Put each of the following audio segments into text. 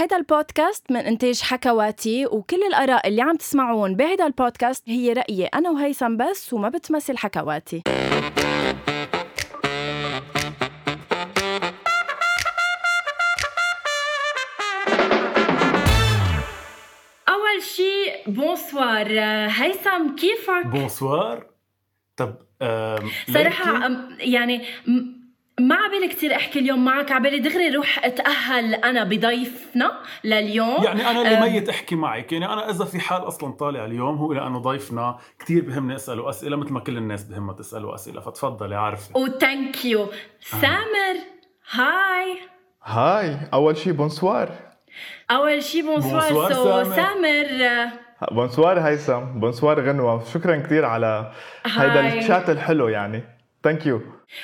هيدا البودكاست من إنتاج حكواتي وكل الآراء اللي عم تسمعون بهيدا البودكاست هي رأيي أنا وهيثم بس وما بتمثل حكواتي. أول شيء bonsoir. هيثم كيفك؟ bonsoir. طب صراحة يعني م- ما عبالي كتير أحكي اليوم معك عبالي دغري روح أتأهل أنا بضيفنا لليوم. يعني أنا اللي ميت أحكي معك. يعني أنا إذا في حال أصلا طالع اليوم هو لأنه ضيفنا كثير بهمني أسأله أسئلة مثل ما كل الناس بهمها تسأله أسئلة فتفضلي عارفه وثانك يو سامر هاي. هاي أول شيء بونسوار. أول شي بونسوار. بونسوار سو سامر. سامر. bonsoir هيثم bonsoir غنوة. شكرا كثير على هيدا. الشات الحلو يعني. thank you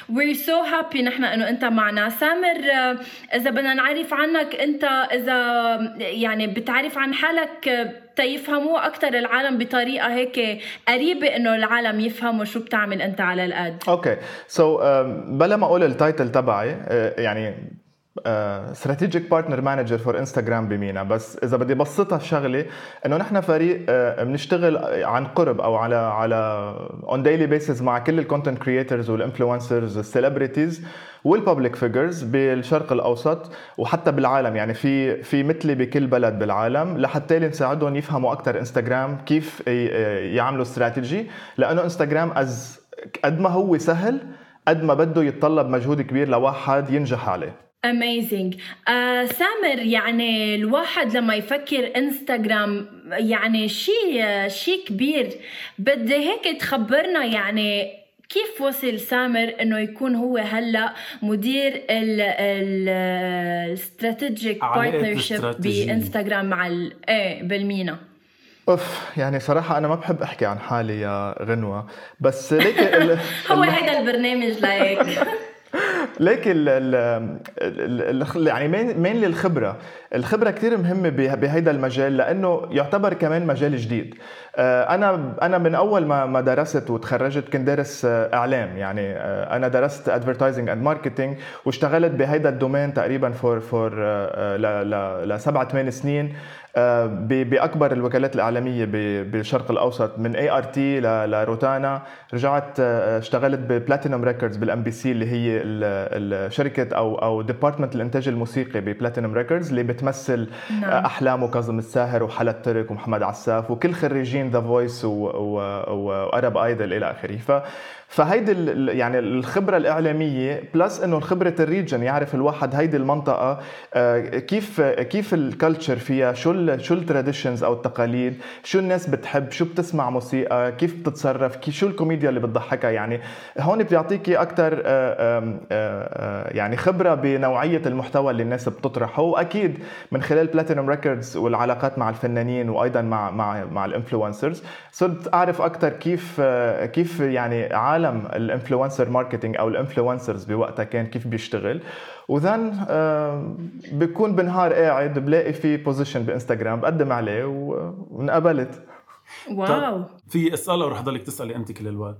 we're so happy نحن إنه أنت معنا. سامر آه، إذا بدنا نعرف عنك أنت إذا يعني بتعرف عن حالك آه، تيفهموه أكثر العالم بطريقة هيك قريبة إنه العالم يفهموا شو بتعمل أنت على القد okay so بلا ما أقول ال title تبعي آه، يعني strategic partner manager for انستغرام بمينا. بس إذا بدي بسطها الشغله إنه نحن فريق آه، بنشتغل عن قرب أو على على on daily basis مع كل الكونتنت كريترز والانفلونسرز والسيلبرتيز والببليك فيجرز بالشرق الأوسط وحتى بالعالم. يعني في في مثلي بكل بلد بالعالم لحتى نساعدهم يفهموا أكثر انستغرام كيف ي- يعملوا استراتيجي لأنه انستغرام أد ما هو سهل قد ما بده يتطلب مجهود كبير لواحد ينجح عليه. amazing آه سامر يعني الواحد لما يفكر انستغرام يعني شيء شيء كبير. بدي هيك تخبرنا يعني كيف وصل سامر إنه يكون هو هلأ مدير ال strategic علاقة partnership الاستراتيجية. بإنستغرام مع ال- إيه بالمينا. أوف يعني صراحة أنا ما بحب أحكي عن حالي يا غنوة بس ليك ال... هو هيدا البرنامج ليك ال ال ال يعني مين الخبرة كتير مهمة به- بهيدا المجال لأنه يعتبر كمان مجال جديد. آه، أنا أنا من أول ما درست وتخرجت كنت دارس آه، إعلام. يعني آه، أنا درست advertising and marketing واشتغلت بهيدا ال domaine تقريبا for for لسبع ثمان سنين. بأكبر الوكالات الإعلامية بالشرق الأوسط من ART لروتانا رجعت آه، اشتغلت ببلاتينوم ريكوردز بال MBC اللي هي ال- الشركة أو أو department الإنتاج الموسيقي ببلاتينوم ريكوردز اللي بتمثل نعم. آه، أحلام وكاظم الساهر وحلا ترك ومحمد عساف وكل خريجين The Voice و Arab Idol إلى آخره فهيدي يعني الخبرة الإعلامية plus إنه خبرة ال region يعرف الواحد هيدي المنطقة آه، كيف كيف ال culture فيها شو ال شو ال traditions أو التقاليد شو الناس بتحب شو بتسمع موسيقى كيف بتتصرف شو الكوميديا اللي بتضحكها. يعني هون بيعطيكي أكثر يعني خبرة بنوعية المحتوى اللي الناس بتطرحه. وأكيد من خلال Platinum Records والعلاقات مع الفنانين وأيضا مع مع مع ال influencers صرت أعرف أكثر كيف آه، كيف يعني عالم ال influencer marketing أو ال influencers بوقتها كان كيف بيشتغل. و then بكون بنهار قاعد بلاقي في position بإنستغرام بقدم عليه وانقبلت. Wow. في أسئلة ورح ضلك تسألي أنت كل الوقت.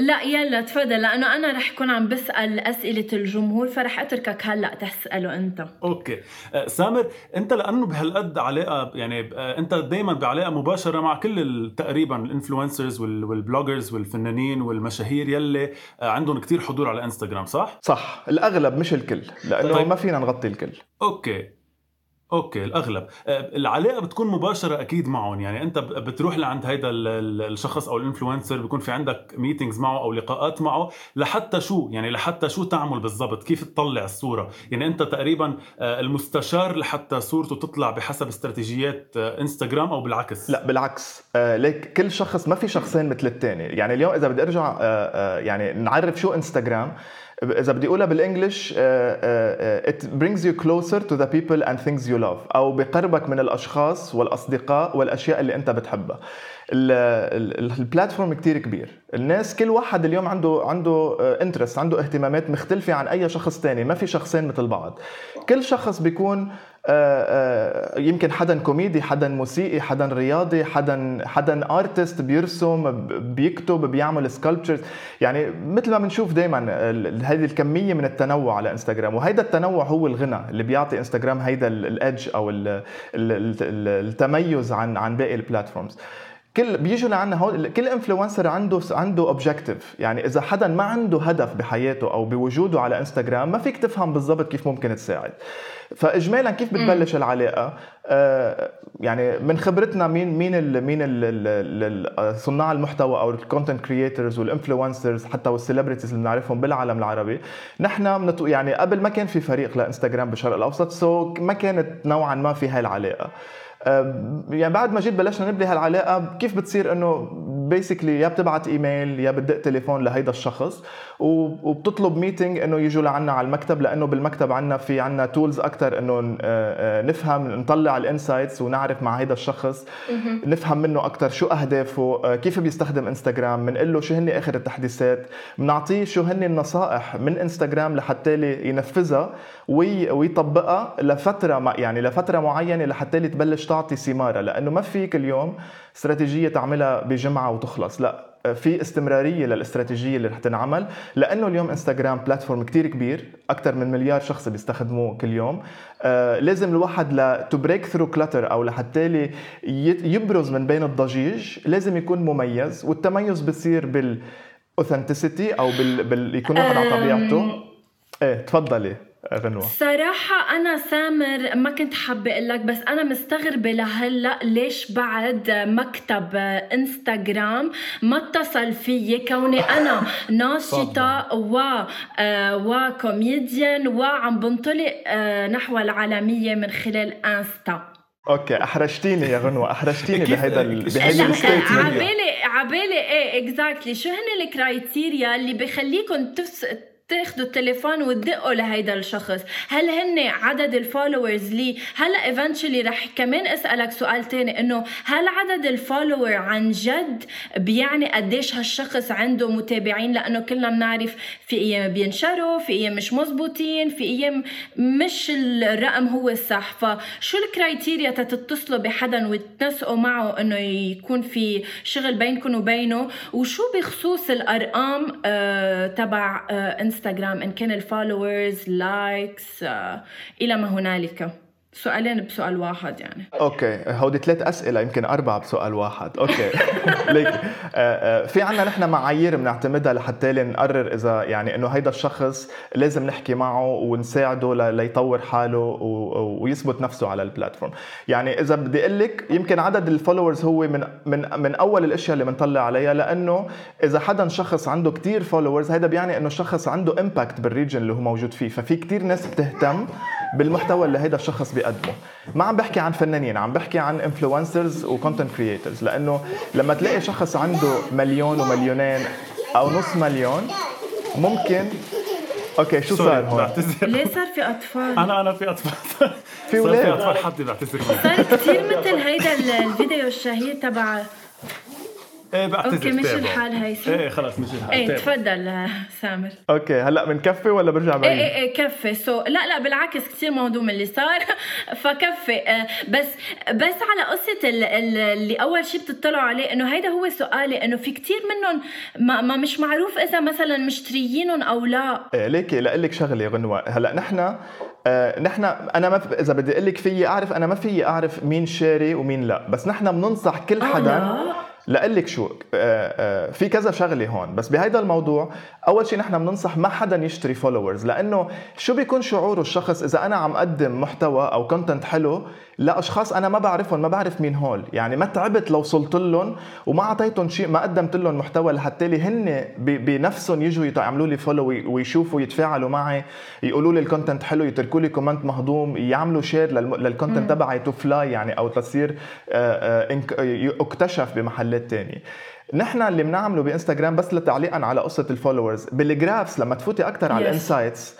لا يلا تفضل لأنه أنا رح كون عم بسأل أسئلة الجمهور فرح أتركك هلأ تسأله أنت. Okay. آه، سامر أنت لأنه بهالقد علاقه يعني آه، أنت دائما بعلاقة مباشرة مع كل تقريبا ال influencers وال bloggers والفنانين والمشاهير يلي آه، عندهم كتير حضور على انستغرام صح؟ صح. الأغلب مش الكل لأنه طيب. ما فينا نغطي الكل. Okay. Okay الأغلب. آه، العلاقة بتكون مباشرة أكيد معهم. يعني أنت بتروح لعند هيدا ال- ال- الشخص أو ال influencer بيكون في عندك meetings معه أو لقاءات معه لحتى شو؟ يعني لحتى شو تعمل بالضبط؟ كيف تطلع الصورة؟ يعني أنت تقريبا آه، المستشار لحتى صورته تطلع بحسب استراتيجيات آه، إنستغرام أو بالعكس. لا بالعكس. ليك كل شخص ما في شخصين مثل الثاني يعني اليوم إذا بدي أرجع يعني نعرف شو إنستغرام إذا بدي أقولها بال English آه، آه، آه، it brings you closer to the people and things you love أو بقربك من الأشخاص والأصدقاء والأشياء اللي أنت بتحبها. ال- ال- ال platform كتير كبير. الناس كل واحد اليوم عنده عنده interest عنده اهتمامات مختلفة عن أي شخص تاني ما في شخصين مثل بعض. كل شخص بيكون يمكن حدا كوميدي حدا موسيقي حدا رياضي حدا حدا artist بيرسم بيكتب بيعمل sculptures يعني مثل ما بنشوف دائما هذه الكمية من التنوع على إنستغرام. وهيدا التنوع هو الغنى اللي بيعطي إنستغرام هيدا ال edge أو التميز عن عن باقي ال platforms كل بيجوا لعنا هون كل influencer عنده عنده objective يعني إذا حدا ما عنده هدف بحياته أو بوجوده على انستغرام ما فيك تفهم بالضبط كيف ممكن تساعد. فاجمالا كيف بتبلش العلاقة؟ آه يعني من خبرتنا مين مين ال مين ال صناع المحتوى أو ال content creators وال influencers حتى وال celebrities اللي بنعرفهم بالعالم العربي. نحن يعني قبل ما كان في فريق لإنستغرام بالشرق الأوسط so ما كانت نوعا ما في هاي العلاقة. يعني بعد ما جيت بلشنا نبني هالعلاقة كيف بتصير إنه basically يا بتبعت إيميل يا بتدق تليفون لهيدا الشخص وبتطلب meeting إنه يجوا لعنا على المكتب لأنه بالمكتب عنا في عنا tools أكثر إنه نفهم نطلع ال insights ونعرف مع هيدا الشخص نفهم منه أكثر شو أهدافه كيف بيستخدم انستغرام بنقول له شو هن آخر التحديثات بنعطيه شو هن النصائح من انستغرام لحتى ينفذها ويطبقها لفترة يعني لفترة معينة لحتى تبلش تعطي ثمارها لأنه ما فيك اليوم استراتيجية تعملها بجمعة وتخلص لا في استمرارية للاستراتيجية اللي رح تنعمل لأنه اليوم انستغرام platform كتير كبير أكثر من مليار شخص بيستخدموه كل يوم آه لازم الواحد ل to break through clutter أو لحتى يبرز من بين الضجيج لازم يكون مميز والتميز بصير بال authenticity أو بال, بال... يكون واحد على طبيعته. إيه تفضلي. غنوة صراحة أنا سامر ما كنت حابة أقول لك بس أنا مستغربة لهلأ ليش بعد مكتب إنستغرام ما اتصل فيي كوني أنا ناشطة و آه، وكوميديان وعم بنطلق آه، نحو العالمية من خلال إنستا. Okay أحرجتيني يا غنوة أحرجتيني بهيدا بهيدا ال statement عبالي عبالي إيه exactly شو هن ال criteria اللي بخليكم تفس تاخذوا التليفون وتدقوا لهيدا الشخص. هل هن عدد ال followers لي؟ هلأ eventually رح كمان أسألك سؤال تاني إنه هل عدد ال follower عن جد بيعني قديش هالشخص عنده متابعين؟ لأنه كلنا بنعرف في أيام بينشروا في أيام مش مزبوطين في أيام مش الرقم هو الصح. فشو ال criteria تتصلوا بحدا وتنسقوا معه إنه يكون في شغل بينكم وبينه؟ وشو بخصوص الأرقام آه تبع آه انستغرام ان كان ال followers likes إلى ما هنالك. سؤالين بسؤال واحد يعني. Okay هودي ثلاث أسئلة يمكن أربعة بسؤال واحد. Okay. ليك آه، آه، في عنا نحن معايير بنعتمدها لحتى نقرر إذا يعني إنه هيدا الشخص لازم نحكي معه ونساعده ليطور حاله ويثبت نفسه على ال platform. يعني إذا بدي أقول لك يمكن عدد ال followers هو من من من أول الأشياء اللي بنطلع عليها لأنه إذا حدا شخص عنده كتير followers هيدا بيعني إنه الشخص عنده impact بال region اللي هو موجود فيه. ففي كتير ناس بتهتم بالمحتوى اللي هيدا الشخص بيقدمه ما عم بحكي عن فنانين عم بحكي عن influencers و content creators لأنه لما تلاقي شخص عنده مليون ومليونين أو نص مليون ممكن okay شو صار هون؟ ليه صار في أطفال؟ أنا أنا في أطفال. في أولاد في أطفال حدي بعتذر. صار كثير مثل هيدا الفيديو الشهير تبع إيه بعتذر okay مشي الحال هيثم إيه خلص مشي الحال إيه تفضل سامر. okay هلأ بنكفي ولا برجع بعيد؟ إيه إيه إيه كفي. so لا لا بالعكس كثير مهضوم اللي صار فكفي. آه، بس بس على قصة اللي أول شيء بتطلعوا عليه إنه هيدا هو سؤالي إنه في كثير منهم ما, ما مش معروف إذا مثلا مشتريينهم أو لا. إيه ليكي لك شغلة غنوة. هلأ نحن آه نحن أنا ما إذا بدي أقول لك فيي أعرف أنا ما فيي أعرف مين شاري ومين لا. بس نحن بننصح كل حدا آه لأقول لك شو آه، آه، في كذا شغلة هون بس بهيدا الموضوع أول شيء نحن بننصح ما حدا يشتري followers لأنه شو بيكون شعوره الشخص إذا أنا عم أقدم محتوى أو content حلو لأشخاص أنا ما بعرفهم ما بعرف مين هول. يعني ما تعبت لو وصلت لهم وما أعطيتهم شيء ما قدمت لهم محتوى لحتى لي هن بنفسهم يجوا يعملوا لي follow ويشوفوا يتفاعلوا معي يقولوا لي ال content حلو يتركوا لي comment مهضوم يعملوا share لل content تبعي to fly يعني أو تصير اكتشف آه، بمحلات تانية نحن اللي بنعمله بإنستغرام بس لتعليقا على قصة ال followers بال graphs لما تفوتي أكثر على ال insights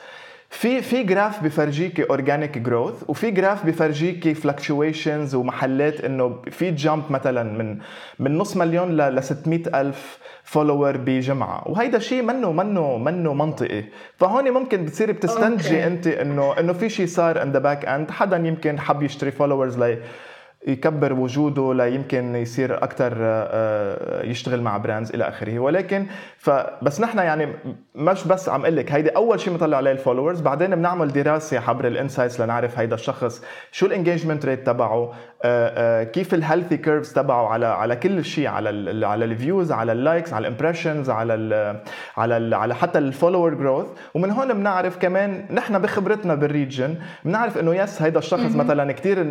في في graph بفرجيكي organic growth وفي graph بفرجيكي fluctuations ومحلات إنه في jump مثلا من من نص مليون ل 600 ألف follower بجمعة. وهيدا شيء منه منه منه منطقي. فهون ممكن بتصيري بتستنتجي أنت إنه إنه في شيء صار in the back end حدا يمكن حب يشتري followers لي يكبر وجوده ليمكن يصير أكثر آه، آه، يشتغل مع brands إلى آخره. ولكن فبس نحن يعني مش بس عم أقول لك هيدي أول شيء بنطلع عليه ال followers بعدين بنعمل دراسة عبر ال insights لنعرف هيدا الشخص شو ال engagement rate تبعه كيف ال healthy curves تبعه على على كل شيء على ال على ال views على ال likes على ال impressions على ال على ال على حتى ال follower growth ومن هون بنعرف كمان نحن بخبرتنا بال region بنعرف إنه yes هيدا الشخص مثلا كثير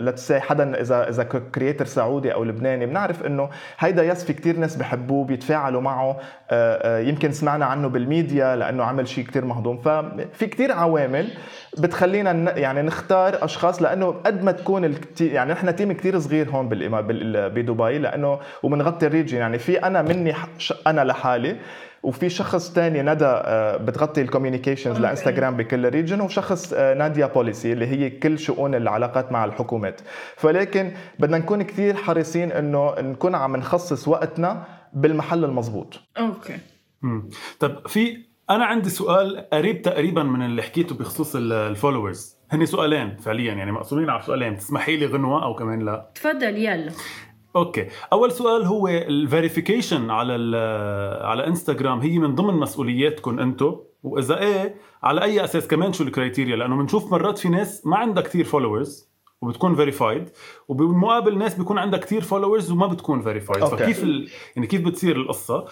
let's حدا اذا إذا creator سعودي أو لبناني بنعرف إنه هيدا yes في كثير ناس بحبوه بيتفاعلوا معه آه، آه، يمكن سمعنا عنه بالميديا لأنه عمل شيء كثير مهضوم. ففي كثير عوامل بتخلينا يعني نختار أشخاص لأنه قد ما تكون يعني نحن team كثير صغير هون بدبي لأنه وبنغطي ال region. يعني في أنا مني أنا لحالي وفي شخص تاني ندى آه، بتغطي ال communications لإنستغرام بكل ال region وشخص آه، ناديا policy اللي هي كل شؤون العلاقات مع الحكومات. فلكن بدنا نكون كثير حريصين إنه نكون عم نخصص وقتنا بالمحل المضبوط. okay. طب في أنا عندي سؤال قريب تقريبا من اللي حكيته بخصوص ال followers هني سؤالين فعليا يعني مقسومين على سؤالين. تسمحي لي غنوة أو كمان لا؟ تفضل يلا. okay. أول سؤال هو ال verification على على انستغرام هي من ضمن مسؤولياتكم أنتم وإذا إيه على أي أساس كمان شو ال criteria لأنه بنشوف مرات في ناس ما عندها كثير followers وبتكون verified وبالمقابل ناس بيكون عندها كثير followers وما بتكون verified فكيف ال... يعني كيف بتصير القصة؟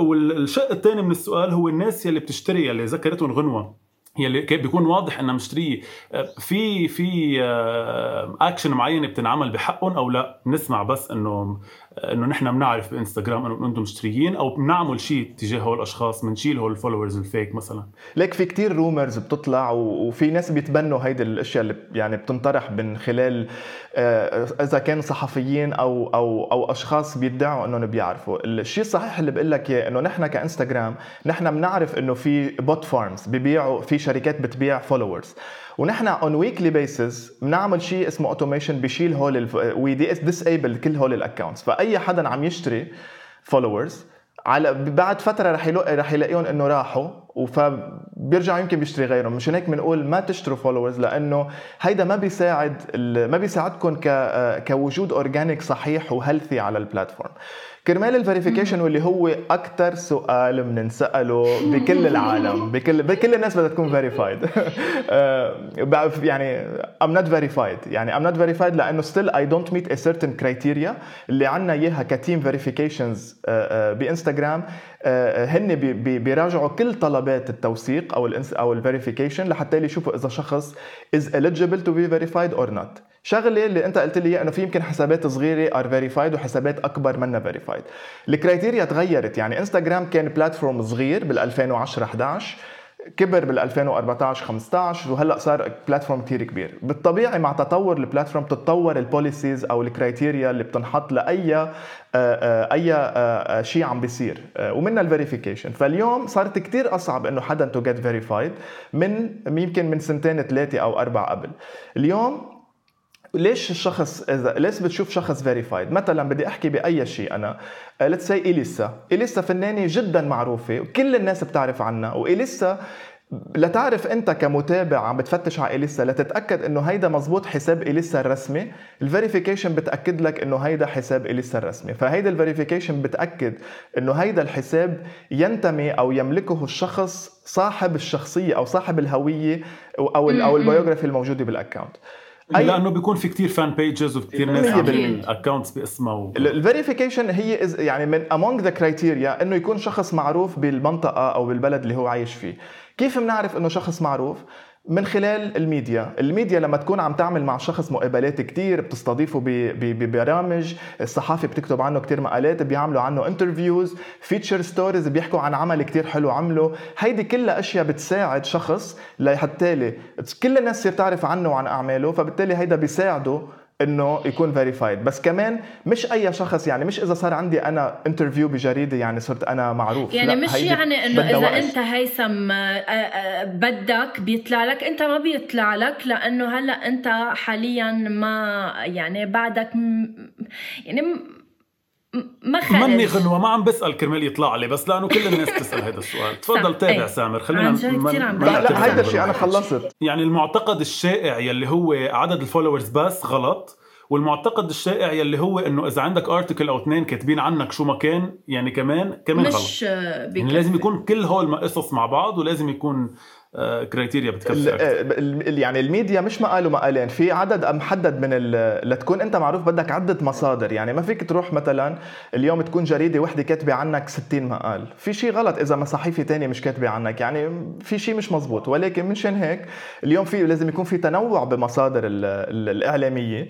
والشق الثاني من السؤال هو الناس يلي بتشتري يلي ذكرتهم غنوة يلي بيكون واضح إنها مشترية. آه، في في اكشن آه، معينة بتنعمل بحقهم أو لا؟ نسمع بس إنه إنه نحن بنعرف بإنستغرام إنه أنتم مشتريين أو بنعمل شيء تجاه هول الأشخاص بنشيل هول ال followers ال fake مثلا. ليك في كتير rumors بتطلع وفي ناس بيتبنوا هيدي الأشياء اللي يعني بتنطرح من خلال آه، إذا كان صحفيين أو أو أو أشخاص بيدعوا إنهم بيعرفوا. الشيء الصحيح اللي بقول لك إياه إنه نحن كإنستغرام نحن بنعرف إنه في bot farms ببيعوا في شركات بتبيع followers ونحن on weekly basis بنعمل شيء اسمه automation بشيل هول we disable كل هول ال accounts فأي حدا عم يشتري followers على بعد فترة رح يلاقي رح يلاقيهم إنه راحوا. فبيرجع يمكن بيشتري غيرهم مشان هيك بنقول ما تشتروا followers لأنه هيدا ما بيساعد ما بيساعدكم كوجود organic صحيح و healthy على ال platform كرمال ال verification واللي هو أكثر سؤال بننسأله بكل العالم. بكل بكل الناس بدها تكون verified آه، يعني I'm not verified يعني I'm not verified لأنه still I don't meet a certain criteria اللي عندنا إياها ك team verifications بإنستغرام هن بيراجعوا كل طلبات التوثيق أو ال أو ال verification لحتى يشوفوا إذا شخص is eligible to be verified or not. شغلة اللي أنت قلت لي إنه في يمكن حسابات صغيرة are verified وحسابات أكبر منها verified ال criteria تغيرت يعني انستغرام كان platform صغير بال 2010 11 كبر بال 2014 15 وهلأ صار platform كثير كبير. بالطبيعي مع تطور ال platform تتطور ال policies أو ال criteria اللي بتنحط لأي آه، آه، أي آه، شيء عم بيصير. ومنها ال verification فاليوم صارت كثير أصعب إنه حدا to get verified من يمكن من سنتين ثلاثة أو أربعة قبل. اليوم ليش الشخص اذا ليش بتشوف شخص verified مثلا بدي أحكي بأي شيء أنا. let's say إليسا. إليسا فنانة جدا معروفة وكل الناس بتعرف عنها. وإليسا لتعرف أنت كمتابع عم بتفتش على إليسا لتتأكد إنه هيدا مزبوط حساب إليسا الرسمي ال verification بتأكد لك إنه هيدا حساب إليسا الرسمي. فهيدا ال verification بتأكد إنه هيدا الحساب ينتمي أو يملكه الشخص صاحب الشخصية أو صاحب الهوية أو أو البيوغرافي الموجودة بال account أي... لأنه بيكون في كتير fan pages وكثير ناس عاملين accounts باسمها و... ال verification هي يعني من among the criteria إنه يكون شخص معروف بالمنطقة أو بالبلد اللي هو عايش فيه. كيف بنعرف إنه شخص معروف؟ من خلال ال media. ال media لما تكون عم تعمل مع شخص مقابلات كتير بتستضيفه ببرامج الصحافة بتكتب عنه كتير مقالات بيعملوا عنه interviews feature stories بيحكوا عن عمل كتير حلو عمله. هيدي كلها أشياء بتساعد شخص لحتى كل الناس تصير تعرف عنه وعن أعماله فبالتالي هيدا بيساعده إنه يكون verified بس كمان مش أي شخص يعني مش إذا صار عندي أنا interview بجريدة يعني صرت أنا معروف يعني مش يعني إنه إذا وقت. أنت هيثم آه، آه، بدك بيطلع لك أنت ما بيطلع لك لأنه هلأ أنت حاليا ما يعني بعدك يعني ما خارج مني غنوة ما عم بسأل كرمال يطلع لي بس لأنه كل الناس تسأل هذا السؤال. تفضل تابع إيه. سامر خلينا من... لا لا هيدا الشيء أنا خلصت. يعني المعتقد الشائع يلي هو عدد الفولورز بس غلط والمعتقد الشائع يلي هو إنه إذا عندك ارتكل أو اثنين كاتبين عنك شو ما كان يعني كمان كمان مش غلط. يعني لازم يكون كل هول قصص مع بعض ولازم يكون كريتيريا بتكفي يعني الميديا مش مقال ومقالين في عدد محدد من لتكون أنت معروف بدك عدة مصادر. يعني ما فيك تروح مثلا اليوم تكون جريدة وحدة كاتبة عنك 60 مقال في شيء غلط إذا صحيفة تانية مش كاتبة عنك. يعني في شيء مش مزبوط ولكن منشان هيك اليوم في لازم يكون في تنوع بمصادر الإعلامية. آه،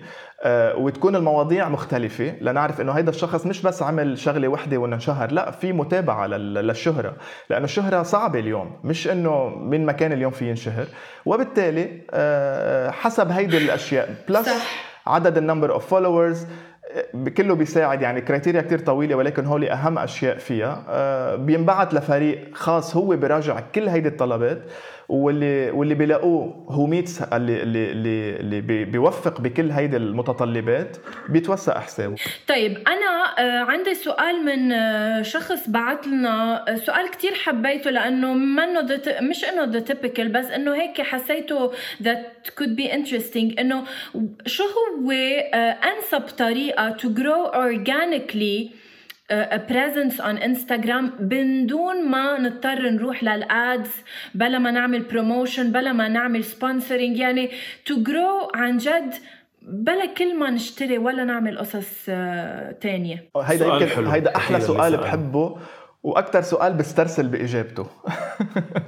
وتكون المواضيع مختلفة لنعرف إنه هيدا الشخص مش بس عمل شغلة وحدة وإنه انشهر لا في متابعة للشهرة لأنه الشهرة صعبة اليوم مش إنه من مكان اليوم في ينشهر. وبالتالي آه، حسب هيدي الأشياء plus عدد ال number of followers كله بيساعد يعني criteria كتير طويلة ولكن هول أهم أشياء فيها. آه، بينبعت لفريق خاص هو بيراجع كل هيدي الطلبات واللي واللي بيلاقوه هو meets اللي اللي اللي, بيوفق بكل هيدي المتطلبات بيتوثق حسابه طيب آه، عندي سؤال من آه، شخص بعث لنا آه، سؤال كتير حبيته لأنه منه مش إنه the typical بس إنه هيك حسيته that could be interesting إنه شو هو أنسب طريقة to grow organically presence on Instagram من دون ما نضطر نروح لل ads بلا ما نعمل promotion بلا ما نعمل sponsoring يعني to grow عن جد بلا كل ما نشتري ولا نعمل قصص آه، تانية. هيدا يمكن هيدا أحلى سؤال بحبه وأكثر سؤال بسترسل بإجابته.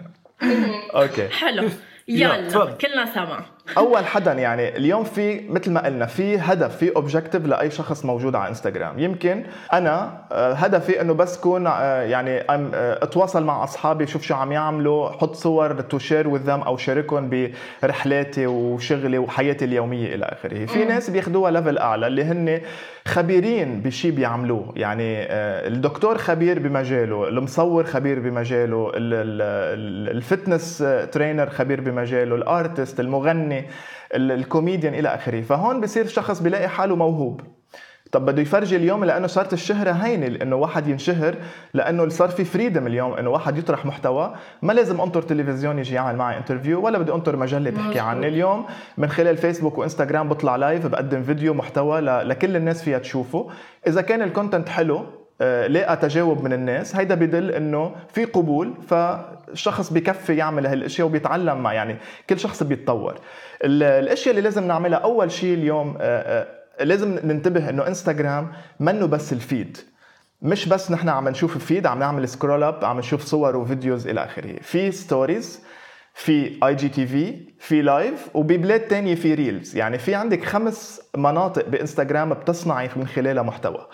okay. حلو. يلا كلنا سوا. أول حدا يعني اليوم في مثل ما قلنا في هدف في objective لأي شخص موجود على انستغرام يمكن أنا آه، هدفي إنه بس كون آه، يعني آه، أتواصل مع أصحابي شوف شو عم يعملوا حط صور to share with أو شاركهم برحلاتي وشغلي وحياتي اليومية إلى آخره. في ناس بياخذوها level أعلى اللي هن خبيرين بشيء بيعملوه. يعني الدكتور خبير بمجاله المصور خبير بمجاله ال fitness trainer خبير بمجاله ال artist المغني الكوميديان إلى آخره. فهون بصير شخص بيلاقي حاله موهوب. طب بده يفرجي اليوم لأنه صارت الشهرة هينة إنه واحد ينشهر لأنه صار في freedom اليوم إنه واحد يطرح محتوى. ما لازم أنطر تلفزيون يجي يعمل معي interview ولا بدي أنطر مجلة تحكي عني. اليوم من خلال فيسبوك وانستغرام بطلع live بقدم فيديو محتوى لكل الناس فيها تشوفه. إذا كان ال content حلو آه، لاقى تجاوب من الناس هيدا بيدل إنه في قبول فالشخص بكفي يعمل هالاشياء وبيتعلم مع يعني كل شخص بيتطور. الأشياء اللي لازم نعملها أول شيء اليوم آه، آه، لازم ننتبه إنه انستغرام منه بس ال feed. مش بس نحن عم نشوف feed عم نعمل scroll up عم نشوف صور و videos إلى آخره. في stories في IGTV في live وببلاد تانية في reels يعني في عندك خمس مناطق بإنستغرام بتصنعي من خلالها محتوى.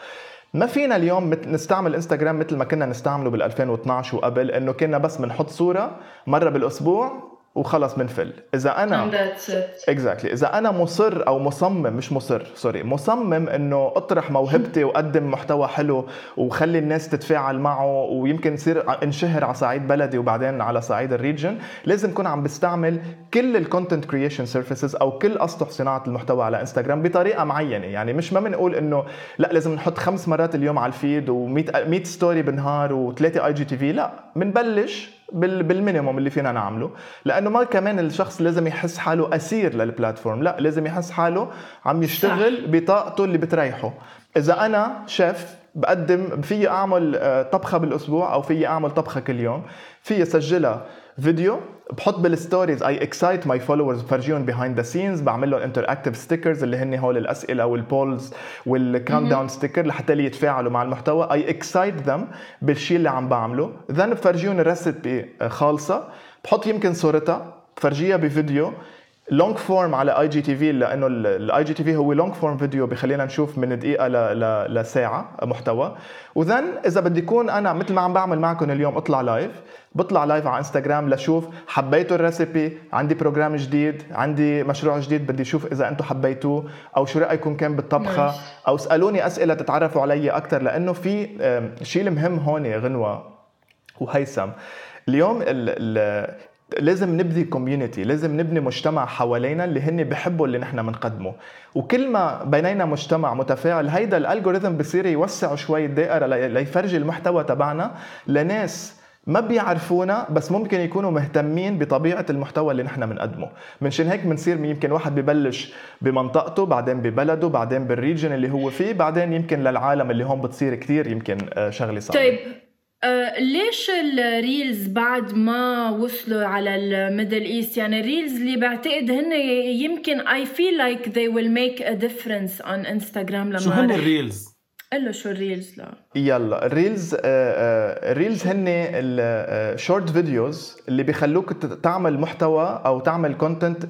ما فينا اليوم نستعمل انستغرام مثل ما كنا نستعمله بال 2012 وقبل إنه كنا بس بنحط صورة مرة بالأسبوع وخلص بنفل إذا أنا exactly. إذا أنا مصر أو مصمم مش مصر sorry مصمم إنه أطرح موهبتي وأقدم محتوى حلو وخلي الناس تتفاعل معه ويمكن يصير انشهر على صعيد بلدي وبعدين على صعيد ال region لازم اكون عم بستعمل كل ال content creation surfaces أو كل أسطح صناعة المحتوى على انستغرام بطريقة معينة. يعني مش ما بنقول إنه لا لازم نحط خمس مرات اليوم على ال feed و100 100 story بالنهار وثلاثة IGTV لا بنبلش بال minimum اللي فينا نعمله. لأنه ما كمان الشخص لازم يحس حاله أسير لل platform لا لازم يحس حاله عم يشتغل بطاقته اللي بتريحه. إذا أنا شيف بقدم في أعمل آه، طبخة بالأسبوع أو في أعمل طبخة كل يوم. في أسجلها فيديو بحط بال stories I excite my followers بفرجيهم behind the scenes بعمل لهم interactive stickers اللي هن هول الأسئلة وال polls وال countdown sticker لحتى يتفاعلوا مع المحتوى. I excite them بالشيء اللي عم بعمله. then بفرجيهم ال recipe خالصة. بحط يمكن صورتها بفرجيها بفيديو. long form على IGTV لأنه ال IGTV هو long form video بخلينا نشوف من دقيقة ل... ل... لساعة محتوى. و then إذا بدي يكون أنا مثل ما عم بعمل معكم اليوم أطلع live بطلع live على انستغرام لشوف حبيتوا ال recipe عندي program جديد عندي مشروع جديد بدي أشوف إذا أنتم حبيتوه أو شو رأيكم كان بالطبخة أو اسالوني أسئلة تتعرفوا علي أكثر لأنه في شيء المهم هون غنوة وهيثم اليوم ال ال لازم نبني community لازم نبني مجتمع حوالينا اللي هن بحبوا اللي نحن بنقدمه وكل ما بنينا مجتمع متفاعل هيدا ال algorithm بصير يوسع شوي الدائرة ليفرجي المحتوى تبعنا لناس ما بيعرفونا بس ممكن يكونوا مهتمين بطبيعة المحتوى اللي نحن بنقدمه منشان هيك بنصير يمكن واحد ببلش بمنطقته بعدين ببلده بعدين بال region اللي هو فيه بعدين يمكن للعالم اللي هون بتصير كثير يمكن آه، شغلة صعبة. طيب أه ليش ال reels بعد ما وصلوا على ال Middle East يعني ال reels اللي بعتقد هن يمكن I feel like they will make a difference on انستغرام لما شو هن الريلز؟ قل له شو الريلز لا يلا الريلز الريلز هن الشورت فيديوز اللي بيخلوك تعمل محتوى أو تعمل content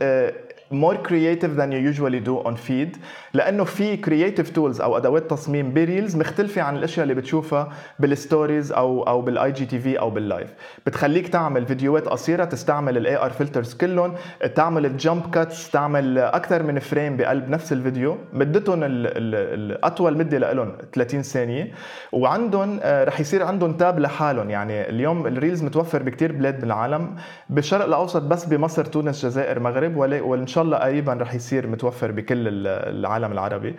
more creative than you usually do on feed لأنه في creative tools أو أدوات تصميم ب reels مختلفة عن الأشياء اللي بتشوفها بال stories أو أو بال IGTV أو بال live بتخليك تعمل فيديوهات قصيرة تستعمل ال AR filters كلهم تعمل jump cuts تعمل أكثر من frame بقلب نفس الفيديو. مدتهم الاطول مدة لهم 30 ثانية. وعندهم آه، رح يصير عندهم tab لحالهم. يعني اليوم ال reels متوفر بكثير بلاد بالعالم. بالشرق الاوسط بس بمصر تونس جزائر مغرب وان شاء الله قريبا رح يصير متوفر بكل العالم العربي.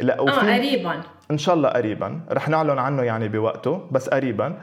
لا وفي آه قريبا. إن شاء الله قريبا. رح نعلن عنه يعني بوقته بس قريبا.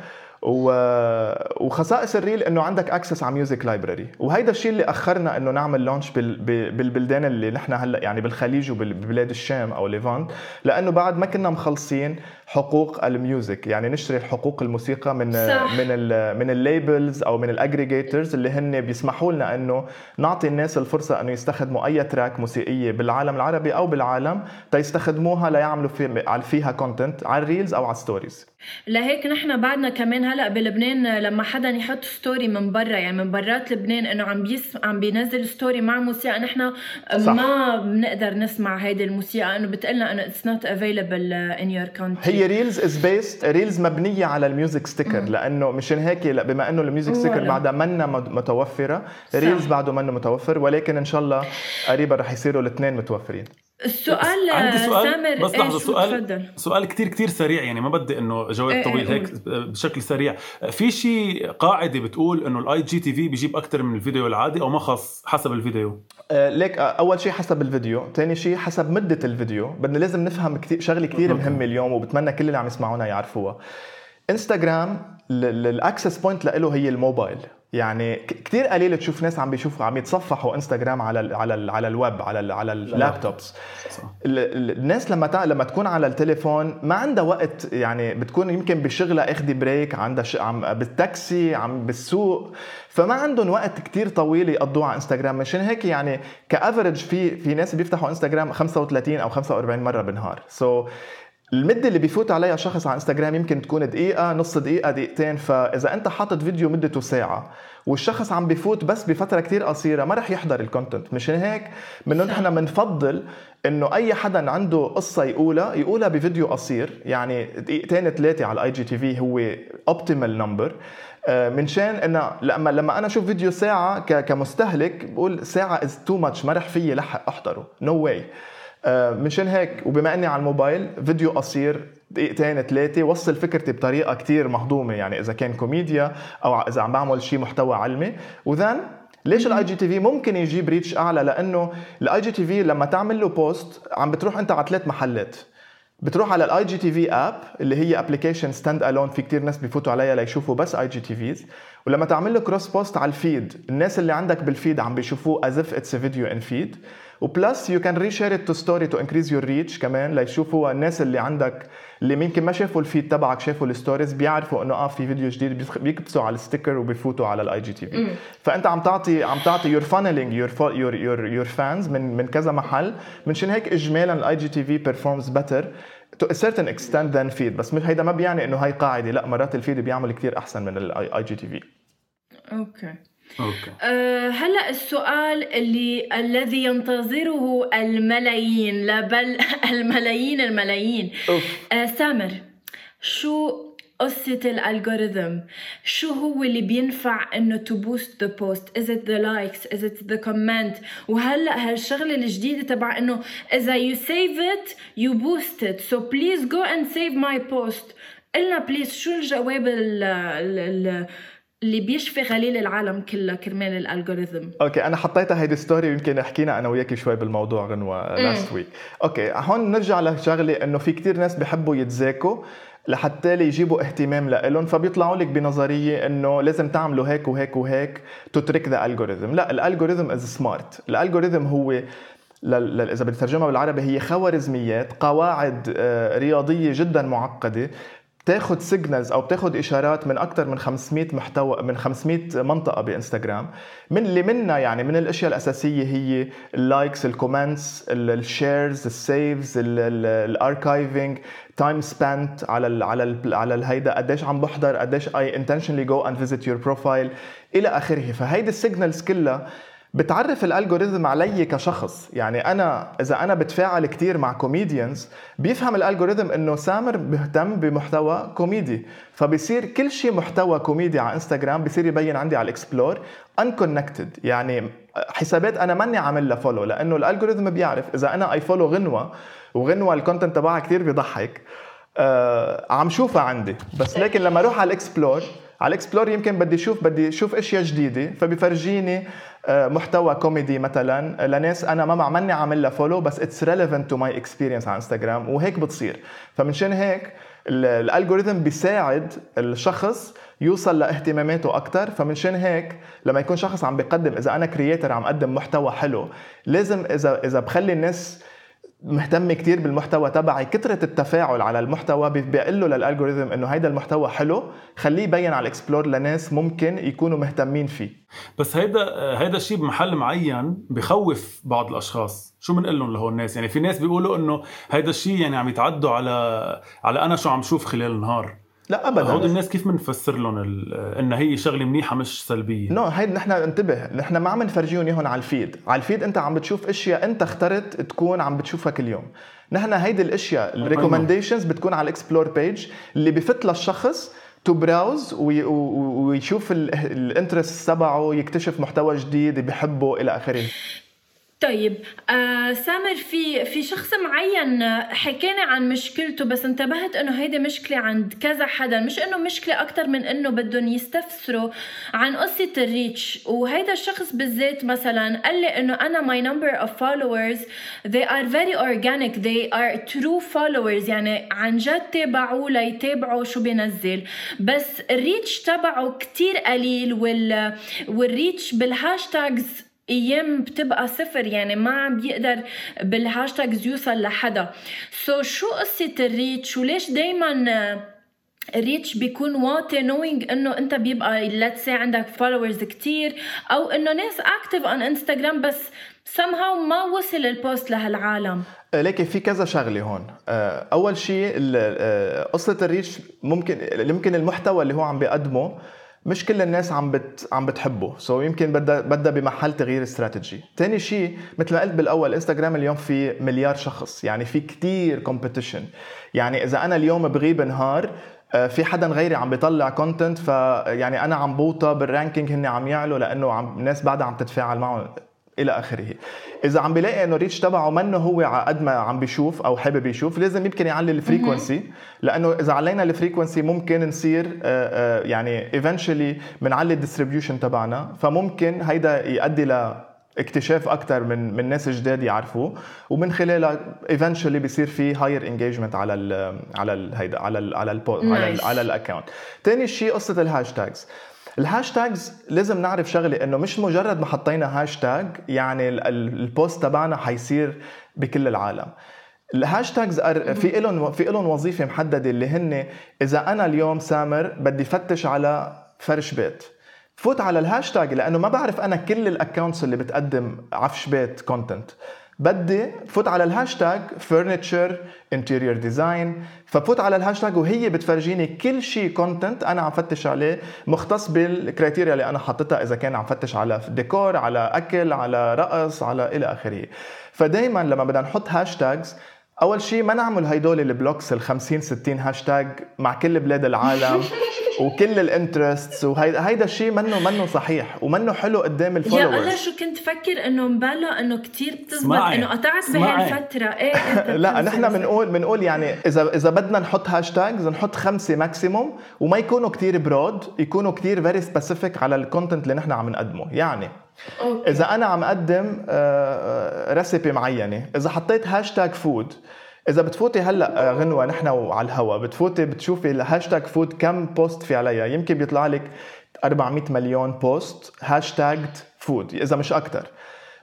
وخصائص ال reel إنه عندك access على music library وهيدا الشيء اللي أخرنا إنه نعمل launch بالبلدان اللي نحن هلأ يعني بالخليج وببلاد الشام أو Levant لأنه بعد ما كنا مخلصين حقوق ال music. يعني نشتري حقوق الموسيقى من صح. من ال من ال labels أو من ال aggregators اللي هن بيسمحوا لنا إنه نعطي الناس الفرصة إنه يستخدموا أي track موسيقية بالعالم العربي أو بالعالم تيستخدموها ليعملوا في فيها content على ال reels أو على ال stories لهيك نحن بعدنا كمان هلأ بلبنان لما حدا يحط story من برا يعني من برات لبنان إنه عم بيس عم بينزل story مع موسيقى نحن ما بنقدر نسمع هيدي الموسيقى إنه بتقلنا إنه it's not available in your country هي ريلز از بيست ريلز مبنية على ال music sticker لأنه مشان هيك بما إنه ال music sticker بعدها منا متوفرة reels بعده منه متوفر ولكن إن شاء الله قريبا رح يصيروا الاثنين متوفرين. السؤال عندي سؤال سامر بس لحظة سؤال تفضل. سؤال كثير كثير سريع يعني ما بدي إنه جواب إيه طويل إيه هيك بشكل سريع. في شيء قاعدة بتقول إنه ال IGTV بيجيب أكثر من الفيديو العادي أو ما خص حسب الفيديو؟ آه ليك آه أول شيء حسب الفيديو ثاني شيء حسب مدة الفيديو. بدنا لازم نفهم كثير شغلة كثير مهمة اليوم وبتمنى كل اللي عم يسمعونا يعرفوها. انستغرام ال access point له هي الموبايل. يعني كثير قليل تشوف ناس عم بيشوفوا عم يتصفحوا انستغرام على ال على ال على الويب على ال على ال laptops الناس لما لما تكون على التليفون ما عندها وقت يعني بتكون يمكن بشغلها اخذ break عندها ش... عم بالتاكسي عم بالسوق فما عندهم وقت كتير طويل يقضوه على انستغرام مشان هيك يعني ك average في في ناس بيفتحوا انستغرام 35 أو 45 مرة بالنهار. so المده اللي بيفوت عليها شخص على إنستغرام يمكن تكون دقيقة نص دقيقة دقيقتين. فإذا أنت حاطط فيديو مدته ساعة والشخص عم بيفوت بس بفترة كتير قصيرة ما رح يحضر ال content مشان هيك؟ بدنا نحن بنفضل إنه أي حدا عنده قصة يقولها يقولها بفيديو قصير. يعني دقيقتين ثلاثة على ال IGTV هو optimal number منشان إنه لما لما أنا أشوف فيديو ساعة كمستهلك بقول ساعة is too much ما رح فيي لحق أحضره. نو no واي آه، مشان هيك وبما إني على الموبايل فيديو قصير دقيقتين ثلاثة وصل فكرتي بطريقة كتير مهضومة يعني إذا كان كوميديا أو إذا عم بعمل شيء محتوى علمي. و then ليش ال IGTV ممكن يجيب reach أعلى؟ لأنه ال IGTV لما تعمل له post عم بتروح أنت على ثلاث محلات. بتروح على ال IGTV app اللي هي application stand alone في كتير ناس بيفوتوا عليها ليشوفوا بس IGTVs ولما تعمل له cross post على ال feed الناس اللي عندك بال feed عم بيشوفوه as if it's video in feed و plus you can reshare to story to increase your reach كمان ليشوفوا الناس اللي عندك اللي يمكن ما شافوا ال feed تبعك شافوا ال stories بيعرفوا إنه آه في فيديو جديد بيكبسوا على ال sticker وبيفوتوا على ال IGTV فأنت عم تعطي عم تعطي your funneling your your your your fans من من كذا محل. منشان هيك اجمالا ال IGTV performs better to a certain extent than feed. بس هيدا ما بيعني إنه هي قاعدة لا مرات ال feed بيعمل كثير أحسن من ال IGTV okay. أه هلا السؤال اللي الذي ينتظره الملايين لا بل الملايين الملايين. أه سامر شو قصة ال algorithm شو هو اللي بينفع إنه to post the post is it the likes is it the comment وهلا هالشغلة الجديدة تبع إنه إذا you save it you post it so please go and save my post قلنا please شو الجواب ال ال اللي بيشفي غليل العالم كلها كرمال الالجوريثم أوكي أنا حطيتها هيدي story يمكن حكينا أنا وياك شوي بالموضوع غنوة last week okay هون نرجع لشغلة إنه في كتير ناس بحبوا يتذاكوا لحتى يجيبوا اهتمام لإلهم فبيطلعوا لك بنظرية إنه لازم تعملوا هيك وهيك وهيك to trick the algorithm لا ال algorithm is smart ال algorithm هو إذا بدي ترجمها بالعربي هي خوارزميات قواعد آه، رياضية جدا معقدة بتاخذ signals أو بتاخذ إشارات من أكثر من 500 محتوى من 500 منطقة بإنستغرام. من اللي منها يعني من الأشياء الأساسية هي ال likes ال comments ال shares ال saves ال archiving time spent على ال على ال على الهيدا قديش عم بحضر قديش I intentionally go and visit your profile إلى آخره. فهيدي ال signals كلها بتعرف ال algorithm علي كشخص. يعني أنا إذا أنا بتفاعل كثير مع comedians بيفهم ال algorithm إنه سامر بيهتم بمحتوى كوميدي فبصير كل شيء محتوى كوميدي على انستغرام بصير يبين عندي على ال explore unconnected يعني حسابات أنا ماني عامل لها follow لأنه ال algorithm بيعرف إذا أنا I follow غنوة وغنوة ال content تبعها كثير بيضحك آه عم شوفها عندي. بس لكن لما أروح على ال explore على ال explore يمكن بدي أشوف بدي أشوف أشياء جديدة فبيفرجيني آه، محتوى كوميدي مثلا. لناس أنا ما ماني عامل لها follow بس it's relevant to my experience على انستغرام وهيك بتصير. فمنشان هيك ال algorithm بيساعد الشخص يوصل لاهتماماته أكثر فمنشان هيك لما يكون شخص عم بيقدم إذا أنا creator عم أقدم محتوى حلو لازم اذا إذا بخلي الناس مهتم كتير بالمحتوى تبعي. كثرة التفاعل على المحتوى بيقول له لل algorithm إنه هيدا المحتوى حلو خليه يبين على ال explore لناس ممكن يكونوا مهتمين فيه. بس هيدا هيدا الشيء بمحل معين بخوف بعض الأشخاص. شو بنقول لهم لهول الناس؟ يعني في ناس بيقولوا إنه هيدا الشيء يعني عم يتعدوا على على أنا شو عم شوف خلال النهار. لا ابدا. هود الناس كيف بنفسر لهم إن هي شغلة منيحة مش سلبية؟ no no, هيدي نحن انتبه نحن ما عم نفرجيهم إياهم على ال feed. على ال feed أنت عم بتشوف أشياء أنت اخترت تكون عم بتشوفها كل يوم. نحن هيدي الأشياء ال recommendations بتكون على ال explore page اللي بفت للشخص to browse ويشوف ال interest تبعه يكتشف محتوى جديد بحبه إلى آخره. طيب آه سامر في في شخص معين حكينا عن مشكلته بس انتبهت إنه هيدي مشكلة عند كذا حدا مش إنه مشكلة أكثر من إنه بدهم يستفسروا عن قصة ال reach. وهيدا الشخص بالذات مثلا قال لي إنه أنا my number of followers they are very organic they are true followers يعني عن جد تابعوه ليتابعوا شو بينزل. بس ال reach تبعه كتير قليل وال وال reach بال hashtags أيام بتبقى صفر يعني ما عم بيقدر بال hashtags يوصل لحدا. so so شو قصة ال reach؟ وليش دائما ال reach بيكون واطي نوينج إنه أنت بيبقى let's عندك followers كتير أو إنه ناس active on انستغرام بس somehow ما وصل ال post لهالعالم؟ آه، لكن في كذا شغلة هون. آه، أول شيء آه، قصة ال reach ممكن يمكن المحتوى اللي هو عم بيقدمه مش كل الناس عم بت عم بتحبه. so so يمكن بدها بدها بمحل تغيير استراتيجي. ثاني شيء مثل ما قلت بالأول انستغرام اليوم في مليار شخص. يعني في كتير competition يعني إذا أنا اليوم بغيب نهار آه، في حدا غيري عم بيطلع content فيعني أنا عم بوطى بال ranking هن عم يعلوا لأنه عم الناس بعدها عم تتفاعل معه إلى آخره. إذا عم بلاقي إنه ال reach تبعه منه هو على قد ما عم بيشوف أو حابب يشوف لازم يمكن يعلي ال frequency لأنه إذا علينا ال frequency ممكن نصير آه، آه، يعني eventually بنعلي ال distribution تبعنا. فممكن هيدا يؤدي ل اكتشاف أكثر من من ناس جداد يعرفوه. ومن خلالها eventually بصير في higher engagement على ال على ال هيدا على ال على ال على ال على ال account ثاني شيء قصة ال hashtags ال hashtags لازم نعرف شغلة إنه مش مجرد ما حطينا هاشتاج يعني ال post تبعنا حيصير بكل العالم. ال hashtags في لهم في لهم وظيفة محددة اللي هن إذا أنا اليوم سامر بدي فتش على فرش بيت. فوت على الهاشتاج لأنه ما بعرف أنا كل ال accounts اللي بتقدم عفش بيت content بدي فوت على ال hashtag furniture interior design ففوت على الهاشتاج وهي بتفرجيني كل شيء content أنا عم فتش عليه مختص بال criteria اللي أنا حاططها إذا كان عم فتش على ديكور على أكل على رقص على إلى آخره. فدائما لما بدنا نحط hashtags أول شيء ما نعمل هيدول ال blocks ال 50 60 هاشتاج مع كل بلاد العالم وكل ال interests وهيدا هيدا الشيء منه منه صحيح ومنه حلو قدام ال followers يا الله شو كنت فكر إنه مبلا إنه كثير بتزبط إنه قطعت بهالفترة. إيه لا نحن بنقول بنقول يعني اذا إذا بدنا نحط hashtags نحط خمسة maximum وما يكونوا كثير broad يكونوا كثير very specific على ال content اللي نحن عم نقدمه. يعني okay. إذا أنا عم أقدم recipe معينة إذا حطيت hashtag food إذا بتفوتي هلأ آه، غنوة نحن وعلى الهوا بتفوتي بتشوفي ال hashtag food كم post في عليها يمكن بيطلع لك 400 مليون post hashtag food إذا مش أكثر